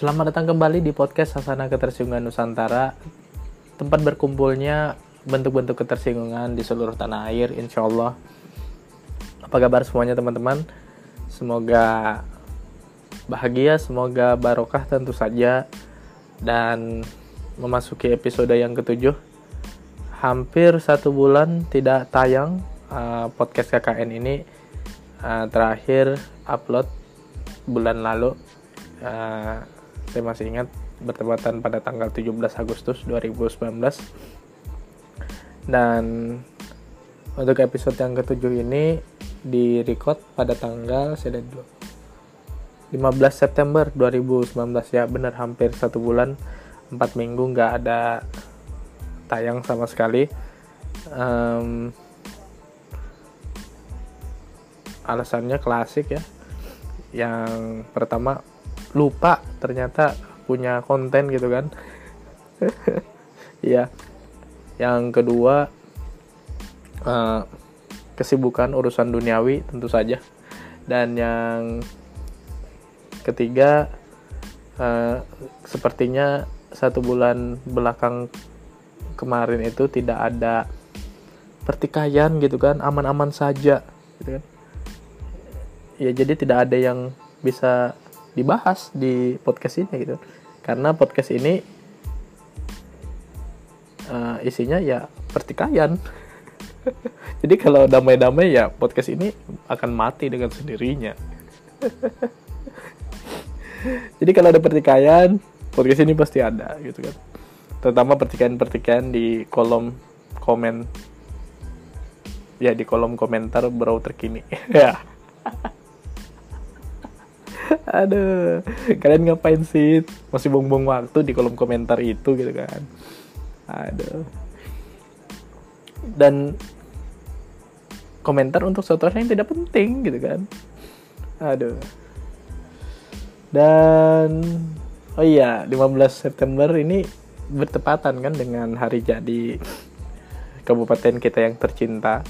Selamat datang kembali di podcast Sasana Ketersinggungan Nusantara. Tempat berkumpulnya bentuk-bentuk ketersinggungan di seluruh tanah air insya Allah. Apa kabar semuanya teman-teman? Semoga bahagia, semoga barokah tentu saja. Dan memasuki episode yang ketujuh Hampir satu bulan tidak tayang uh, podcast KKN ini uh, Terakhir upload bulan lalu. Uh, saya masih ingat bertepatan pada tanggal 17 Agustus 2019 dan untuk episode yang ketujuh ini di record pada tanggal saya 15 September 2019 ya benar hampir satu bulan empat minggu nggak ada tayang sama sekali. Um, alasannya klasik ya. Yang pertama lupa ternyata punya konten gitu kan. Ya yang kedua uh, kesibukan urusan duniawi tentu saja. Dan yang ketiga uh, sepertinya satu bulan belakang kemarin itu tidak ada pertikaian gitu kan aman-aman saja gitu kan. Ya jadi tidak ada yang bisa dibahas di podcast ini gitu. Karena podcast ini uh, isinya ya pertikaian. Jadi kalau damai-damai ya podcast ini akan mati dengan sendirinya. Jadi kalau ada pertikaian podcast ini pasti ada gitu kan. Terutama pertikaian-pertikaian di kolom komen. Ya di kolom komentar bro terkini. Ya aduh kalian ngapain sih? Masih buang-buang waktu di kolom komentar itu gitu kan. Aduh. Dan komentar untuk sesuatu yang tidak penting gitu kan. Aduh. Dan oh iya 15 September ini bertepatan kan dengan hari jadi kabupaten kita yang tercinta.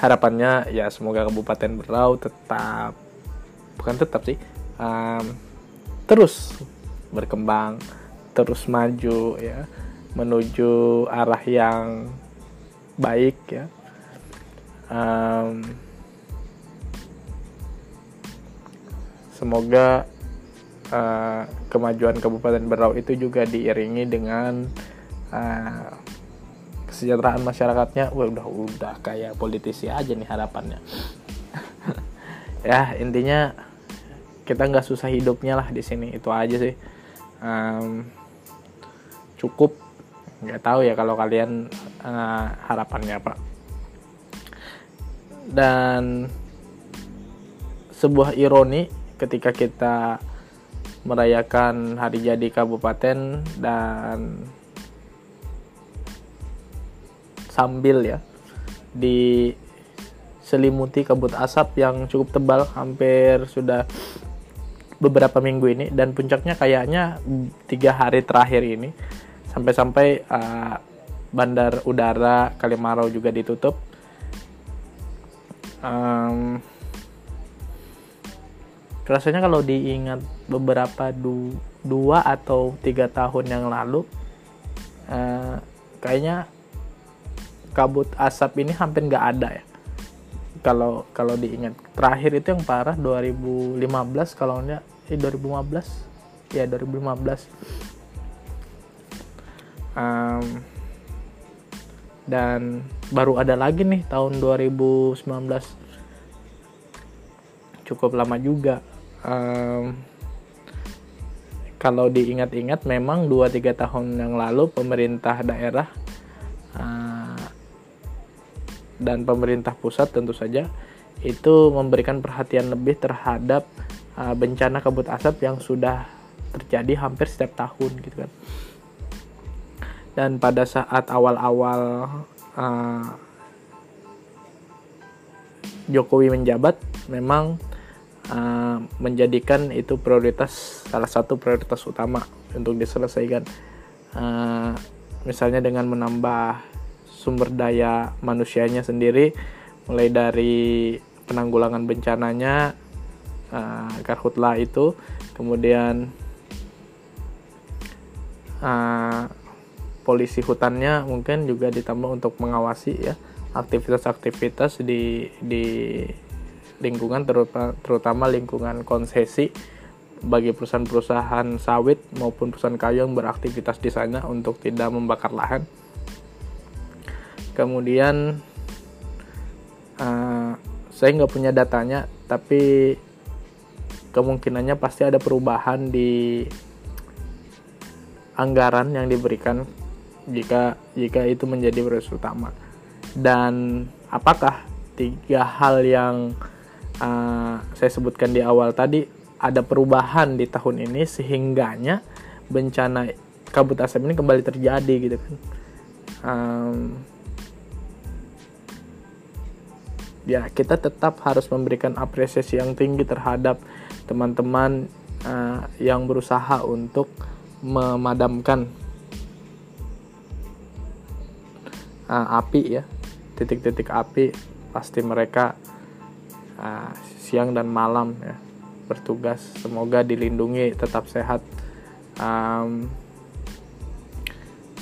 Harapannya ya semoga kabupaten Berau tetap bukan tetap sih um, terus berkembang terus maju ya. Menuju arah yang baik ya. Um, semoga uh, kemajuan Kabupaten Berau itu juga diiringi dengan uh, kesejahteraan masyarakatnya. Wah, udah udah kayak politisi aja nih harapannya ya intinya kita nggak susah hidupnya lah di sini. Itu aja sih. Um, cukup. Nggak tahu ya kalau kalian uh, harapannya apa. Dan sebuah ironi ketika kita merayakan hari jadi kabupaten dan sambil ya di selimuti kabut asap yang cukup tebal hampir sudah beberapa minggu ini. Dan puncaknya kayaknya tiga hari terakhir ini. Sampai-sampai uh, bandar udara Kalimarau juga ditutup. Um, rasanya kalau diingat beberapa du dua atau tiga tahun yang lalu uh, kayaknya kabut asap ini hampir nggak ada ya kalau kalau diingat terakhir itu yang parah 2015 kalau enggak eh 2015 ya 2015 um, dan baru ada lagi nih tahun 2019 cukup lama juga. Um, kalau diingat-ingat memang 2-3 tahun yang lalu pemerintah daerah dan pemerintah pusat tentu saja itu memberikan perhatian lebih terhadap uh, bencana kabut asap yang sudah terjadi hampir setiap tahun gitu kan. Dan pada saat awal-awal uh, Jokowi menjabat memang uh, menjadikan itu prioritas salah satu prioritas utama untuk diselesaikan. Uh, misalnya dengan menambah sumber daya manusianya sendiri mulai dari penanggulangan bencananya uh, karhutla itu kemudian uh, polisi hutannya mungkin juga ditambah untuk mengawasi ya aktivitas-aktivitas di di lingkungan terutama, terutama lingkungan konsesi bagi perusahaan-perusahaan sawit maupun perusahaan kayu yang beraktivitas di sana untuk tidak membakar lahan. Kemudian uh, saya nggak punya datanya, tapi kemungkinannya pasti ada perubahan di anggaran yang diberikan jika jika itu menjadi prioritas utama. Dan apakah tiga hal yang uh, saya sebutkan di awal tadi ada perubahan di tahun ini sehingganya bencana kabut asap ini kembali terjadi gitu kan? Um, ya kita tetap harus memberikan apresiasi yang tinggi terhadap teman-teman uh, yang berusaha untuk memadamkan uh, api ya. Titik-titik api pasti mereka uh, siang dan malam ya bertugas. Semoga dilindungi tetap sehat. Um,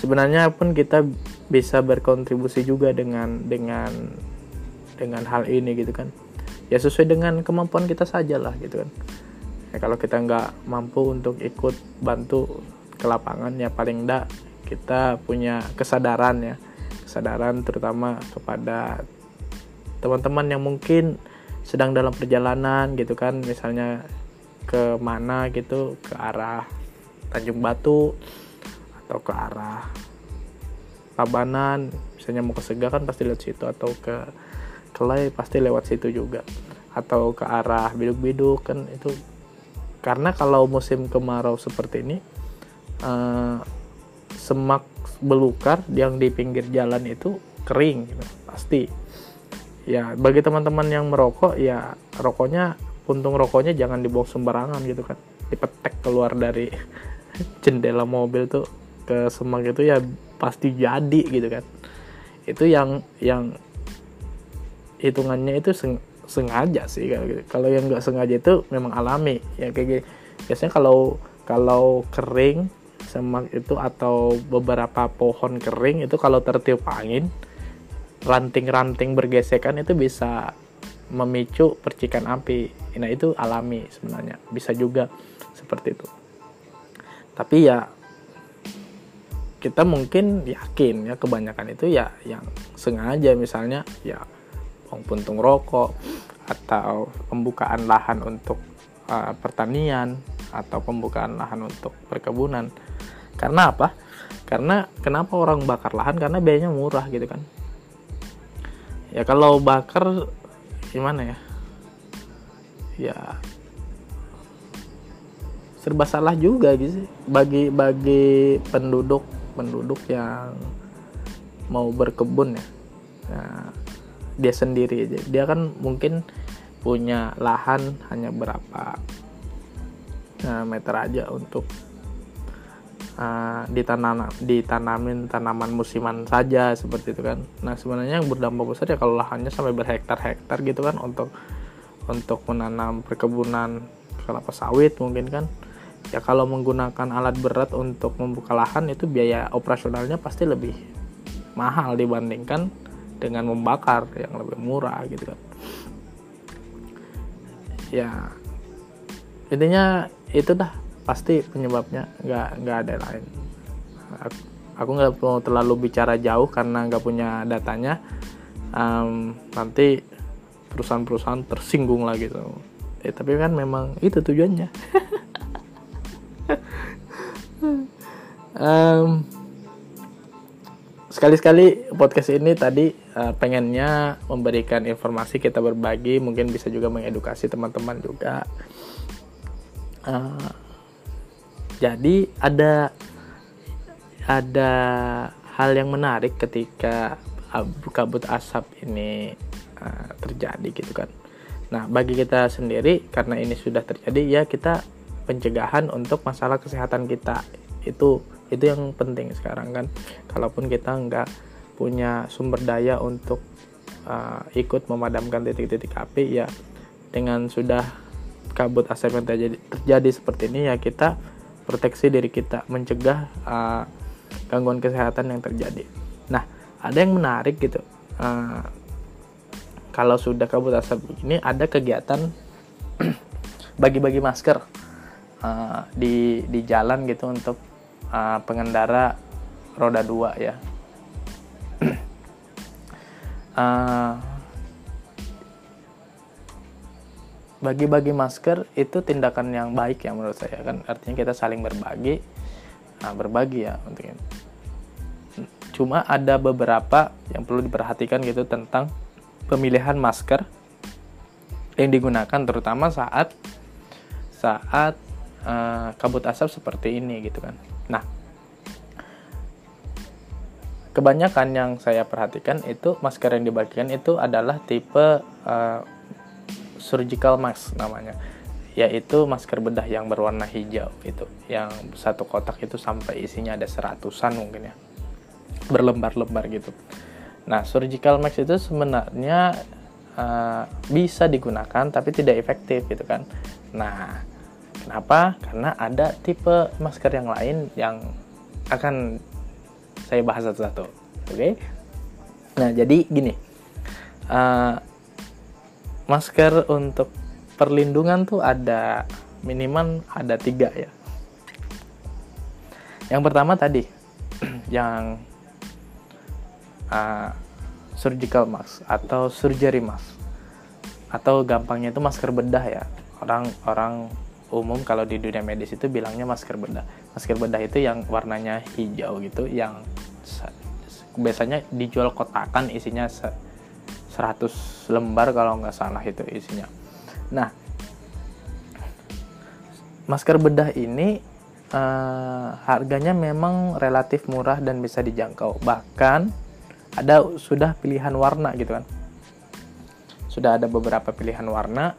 sebenarnya pun kita bisa berkontribusi juga dengan dengan dengan hal ini gitu kan. Ya sesuai dengan kemampuan kita saja lah gitu kan. Ya kalau kita nggak mampu untuk ikut bantu ke lapangan ya paling enggak kita punya kesadaran ya. Kesadaran terutama kepada teman-teman yang mungkin sedang dalam perjalanan gitu kan. Misalnya ke mana gitu ke arah Tanjung Batu atau ke arah Tabanan misalnya mau ke Sega kan pasti lewat situ atau ke Kelai pasti lewat situ juga. Atau ke arah biduk-biduk kan itu. Karena kalau musim kemarau seperti ini uh, semak belukar yang di pinggir jalan itu kering gitu, pasti. Ya bagi teman-teman yang merokok ya rokoknya puntung rokoknya jangan dibuang sembarangan gitu kan. Dipetek keluar dari jendela mobil tuh ke semak itu ya pasti jadi gitu kan. Itu yang yang hitungannya itu seng, sengaja sih kalau gitu. Kalau yang nggak sengaja itu memang alami ya kayak gini. Biasanya kalau kalau kering semak itu atau beberapa pohon kering itu kalau tertiup angin ranting-ranting bergesekan itu bisa memicu percikan api. Nah, itu alami sebenarnya. Bisa juga seperti itu. Tapi ya kita mungkin yakin ya kebanyakan itu ya yang sengaja misalnya ya puntung rokok atau pembukaan lahan untuk uh, pertanian atau pembukaan lahan untuk perkebunan. Karena apa? Karena kenapa orang bakar lahan? Karena biayanya murah gitu kan. Ya kalau bakar gimana ya? Ya serba salah juga gitu sih bagi bagi penduduk penduduk yang mau berkebun ya. Nah, dia sendiri. Aja dia kan mungkin punya lahan hanya berapa uh, meter aja untuk uh, ditanam ditanamin tanaman musiman saja seperti itu kan. Nah sebenarnya yang berdampak besar ya kalau lahannya sampai berhektar-hektar gitu kan untuk untuk menanam perkebunan kelapa sawit mungkin kan. Ya kalau menggunakan alat berat untuk membuka lahan itu biaya operasionalnya pasti lebih mahal dibandingkan dengan membakar yang lebih murah gitu kan. Ya intinya itu dah pasti penyebabnya nggak nggak ada lain. Aku nggak mau terlalu bicara jauh karena nggak punya datanya. Um, nanti perusahaan-perusahaan tersinggung lagi tuh. Eh, tapi kan memang itu tujuannya. Um, sekali-sekali podcast ini tadi uh, pengennya memberikan informasi kita berbagi mungkin bisa juga mengedukasi teman-teman juga. Uh, jadi ada ada hal yang menarik ketika kabut asap ini uh, terjadi gitu kan. Nah bagi kita sendiri karena ini sudah terjadi ya kita pencegahan untuk masalah kesehatan kita itu itu yang penting sekarang kan. Kalaupun kita nggak punya sumber daya untuk uh, ikut memadamkan titik-titik api ya dengan sudah kabut asap yang terjadi, terjadi seperti ini ya kita proteksi diri kita mencegah uh, gangguan kesehatan yang terjadi. Nah ada yang menarik gitu. Uh, kalau sudah kabut asap ini ada kegiatan bagi-bagi masker uh, di di jalan gitu untuk uh, pengendara roda dua ya. Uh, bagi-bagi masker itu tindakan yang baik ya menurut saya kan. Artinya kita saling berbagi. Nah, berbagi ya untuk ini cuma ada beberapa yang perlu diperhatikan gitu tentang pemilihan masker yang digunakan terutama saat saat uh, kabut asap seperti ini gitu kan. Nah, kebanyakan yang saya perhatikan itu masker yang dibagikan itu adalah tipe uh, surgical mask namanya. Yaitu masker bedah yang berwarna hijau itu. Yang satu kotak itu sampai isinya ada seratusan mungkin ya. Berlembar-lembar gitu. Nah, surgical mask itu sebenarnya uh, bisa digunakan tapi tidak efektif gitu kan. Nah, kenapa? Karena ada tipe masker yang lain yang akan saya bahas satu-satu. Oke? Okay? Nah, jadi gini. Uh, masker untuk perlindungan tuh ada minimal ada tiga ya. Yang pertama tadi yang uh, surgical mask atau surgery mask atau gampangnya itu masker bedah ya orang orang umum kalau di dunia medis itu bilangnya masker bedah. Masker bedah itu yang warnanya hijau gitu yang biasanya dijual kotakan isinya 100 lembar kalau nggak salah itu isinya. Nah masker bedah ini uh, harganya memang relatif murah dan bisa dijangkau. Bahkan ada sudah pilihan warna gitu kan. Sudah ada beberapa pilihan warna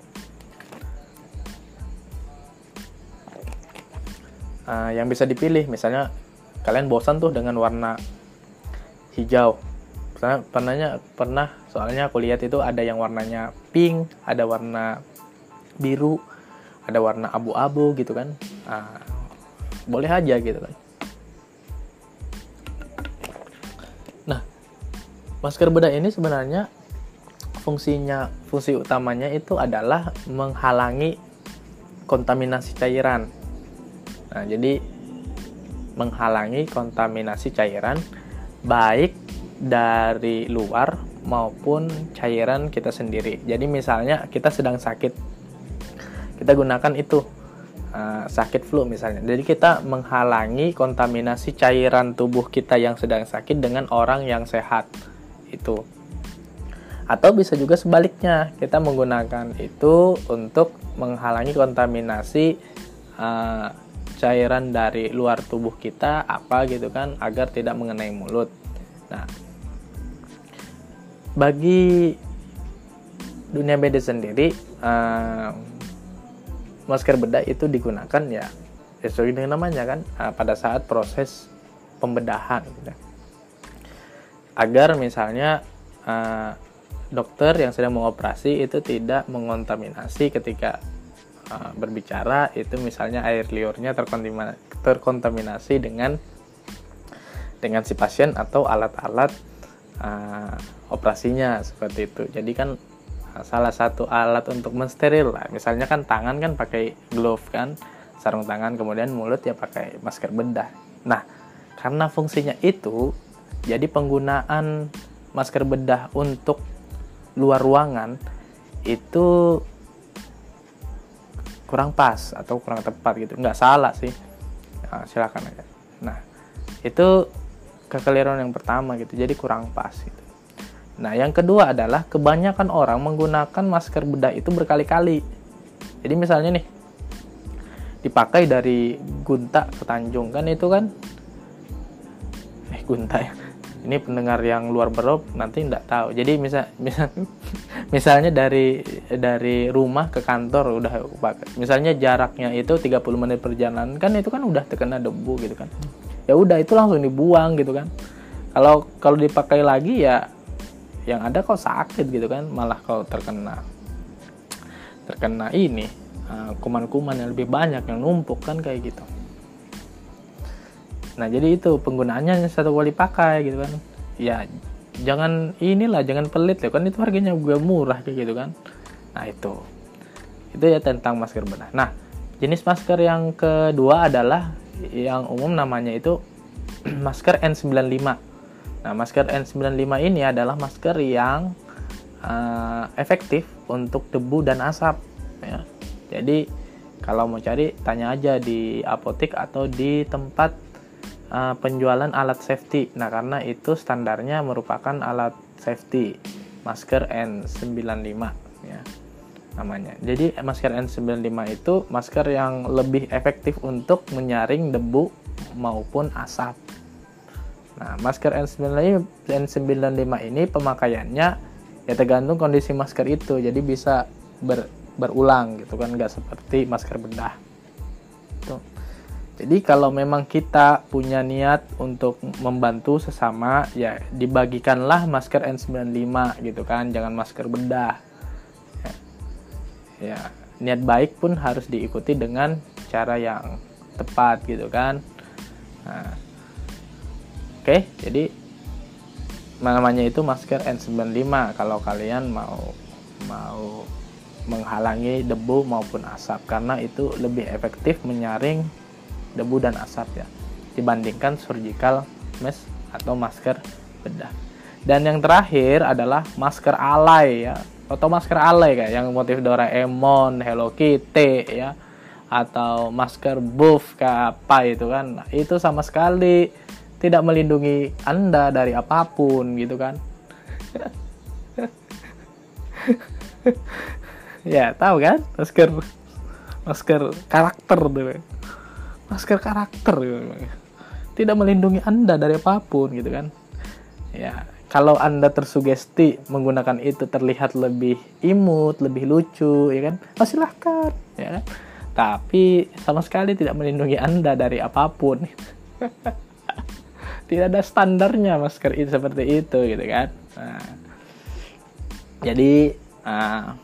uh, yang bisa dipilih misalnya kalian bosan tuh dengan warna hijau. Misalnya pernahnya pernah soalnya aku lihat itu ada yang warnanya pink ada warna biru ada warna abu-abu gitu kan. Uh, boleh aja gitu kan. Masker bedah ini sebenarnya fungsinya fungsi utamanya itu adalah menghalangi kontaminasi cairan. Nah, jadi menghalangi kontaminasi cairan baik dari luar maupun cairan kita sendiri. Jadi misalnya kita sedang sakit, kita gunakan itu uh, sakit flu misalnya. Jadi kita menghalangi kontaminasi cairan tubuh kita yang sedang sakit dengan orang yang sehat itu atau bisa juga sebaliknya kita menggunakan itu untuk menghalangi kontaminasi uh, cairan dari luar tubuh kita apa gitu kan agar tidak mengenai mulut. Nah bagi dunia medis sendiri uh, masker bedah itu digunakan ya sesuai dengan namanya kan uh, pada saat proses pembedahan gitu agar misalnya uh, dokter yang sedang mengoperasi itu tidak mengontaminasi ketika uh, berbicara itu misalnya air liurnya terkontaminasi dengan dengan si pasien atau alat-alat uh, operasinya seperti itu. Jadi kan uh, salah satu alat untuk mensteril lah. Misalnya kan tangan kan pakai glove kan sarung tangan kemudian mulut ya pakai masker bedah. Nah karena fungsinya itu jadi penggunaan masker bedah untuk luar ruangan itu kurang pas atau kurang tepat gitu. Nggak salah sih. Nah, silakan aja. Nah, itu kekeliruan yang pertama gitu. Jadi kurang pas gitu. Nah, yang kedua adalah kebanyakan orang menggunakan masker bedah itu berkali-kali. Jadi misalnya nih dipakai dari Gunta ke Tanjung kan itu kan eh Gunta ya ini pendengar yang luar berop nanti tidak tahu. Jadi misal, misal misalnya dari dari rumah ke kantor udah misalnya jaraknya itu 30 menit perjalanan kan itu kan udah terkena debu gitu kan. Ya udah itu langsung dibuang gitu kan. Kalau kalau dipakai lagi ya yang ada kok sakit gitu kan malah kalau terkena terkena ini uh, kuman-kuman yang lebih banyak yang numpuk kan kayak gitu nah jadi itu penggunaannya satu kali pakai gitu kan. Ya jangan inilah jangan pelit ya kan. Itu harganya juga murah kayak gitu kan. Nah itu. Itu ya tentang masker bedah nah jenis masker yang kedua adalah yang umum namanya itu masker N95. Nah masker N95 ini adalah masker yang uh, efektif untuk debu dan asap ya. Jadi kalau mau cari tanya aja di apotek atau di tempat uh, penjualan alat safety. Nah, karena itu standarnya merupakan alat safety masker N95 ya namanya. Jadi masker N95 itu masker yang lebih efektif untuk menyaring debu maupun asap. Nah, masker N95 N95 ini pemakaiannya ya tergantung kondisi masker itu. Jadi bisa ber, berulang gitu kan nggak seperti masker bedah. Tuh. Jadi kalau memang kita punya niat untuk membantu sesama, ya dibagikanlah masker N95 gitu kan, jangan masker bedah. Ya, ya niat baik pun harus diikuti dengan cara yang tepat gitu kan. Nah, Oke, jadi namanya itu masker N95 kalau kalian mau mau menghalangi debu maupun asap karena itu lebih efektif menyaring debu dan asap ya dibandingkan surgical mask atau masker bedah. Dan yang terakhir adalah masker alay ya atau masker alay kayak yang motif Doraemon, Hello Kitty ya atau masker buff kayak apa itu kan nah, itu sama sekali tidak melindungi Anda dari apa pun gitu kan. ya, tahu kan? Masker masker karakter tuh masker karakter gitu. tidak melindungi anda dari apa pun gitu kan. Ya kalau anda tersugesti menggunakan itu terlihat lebih imut lebih lucu ya kan? Oh, silahkan ya kan? Tapi sama sekali tidak melindungi anda dari apa pun. Tidak ada standarnya masker itu seperti itu gitu kan? Nah, jadi uh,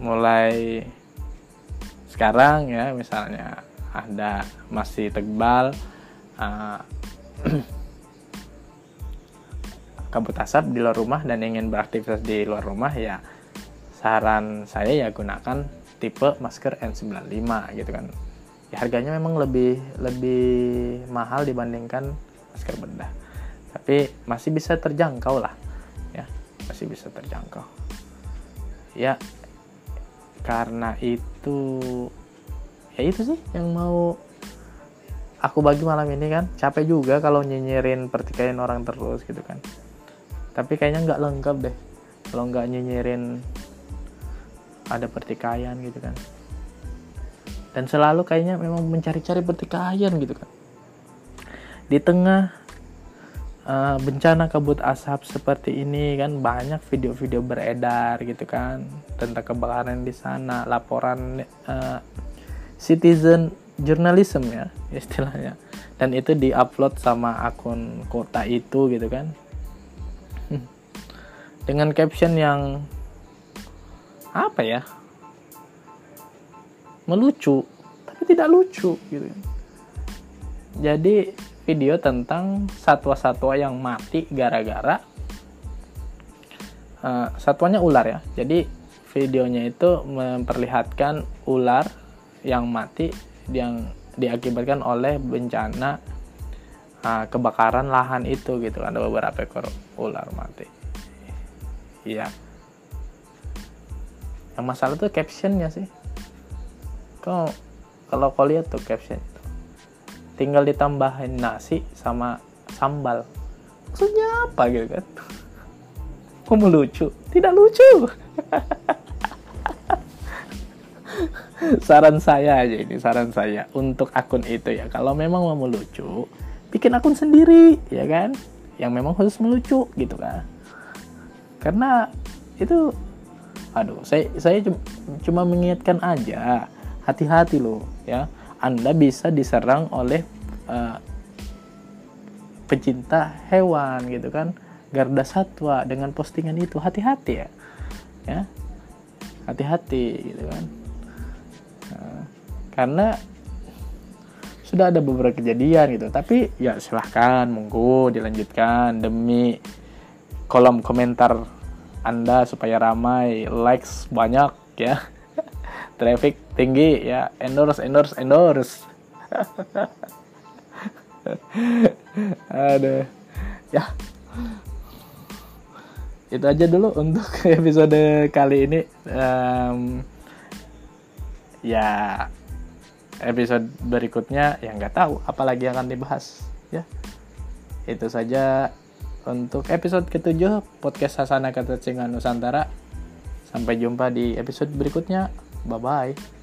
mulai sekarang ya misalnya ada masih tebal uh, kabut asap di luar rumah dan ingin beraktivitas di luar rumah ya saran saya ya gunakan tipe masker N95 gitu kan. Ya harganya memang lebih lebih mahal dibandingkan masker bedah. Tapi masih bisa terjangkau lah ya. Masih bisa terjangkau. Ya karena itu ya itu sih yang mau aku bagi malam ini kan. Capek juga kalau nyinyirin pertikaian orang terus gitu kan. Tapi kayaknya nggak lengkap deh. Kalau nggak nyinyirin ada pertikaian gitu kan. Dan selalu kayaknya memang mencari-cari pertikaian gitu kan. Di tengah uh, bencana kabut asap seperti ini kan banyak video-video beredar gitu kan tentang kebakaran di sana laporan uh, citizen journalism ya istilahnya. Dan itu diupload sama akun kota itu gitu kan. Dengan caption yang apa ya melucu tapi tidak lucu gitu. Jadi video tentang satwa-satwa yang mati gara-gara uh, satwanya ular ya. Jadi videonya itu memperlihatkan ular yang mati yang diakibatkan oleh bencana uh, kebakaran lahan itu gitu ada beberapa ekor ular mati. Iya. Yang masalah tuh captionnya sih. Kau kalau kau lihat tuh caption. Tinggal ditambahin nasi sama sambal. Maksudnya apa gitu kan? Kok lucu tidak lucu saran saya aja ini saran saya untuk akun itu ya. Kalau memang mau melucu bikin akun sendiri ya kan? Yang memang khusus melucu gitu kan? Karena itu aduh saya saya cuma mengingatkan aja. Hati-hati loh ya. Anda bisa diserang oleh uh, pecinta hewan gitu kan? Garda satwa dengan postingan itu. Hati-hati ya ya. Hati-hati gitu kan karena sudah ada beberapa kejadian gitu. Tapi ya silahkan monggo dilanjutkan demi kolom komentar anda supaya ramai likes banyak ya. Traffic tinggi ya. Endorse endorse endorse. Ada. Ya. Itu aja dulu untuk episode kali ini. Um, ya episode berikutnya ya nggak tahu apalagi akan dibahas ya. Itu saja untuk episode ketujuh podcast Sasana Kata Nusantara. Sampai jumpa di episode berikutnya. Bye bye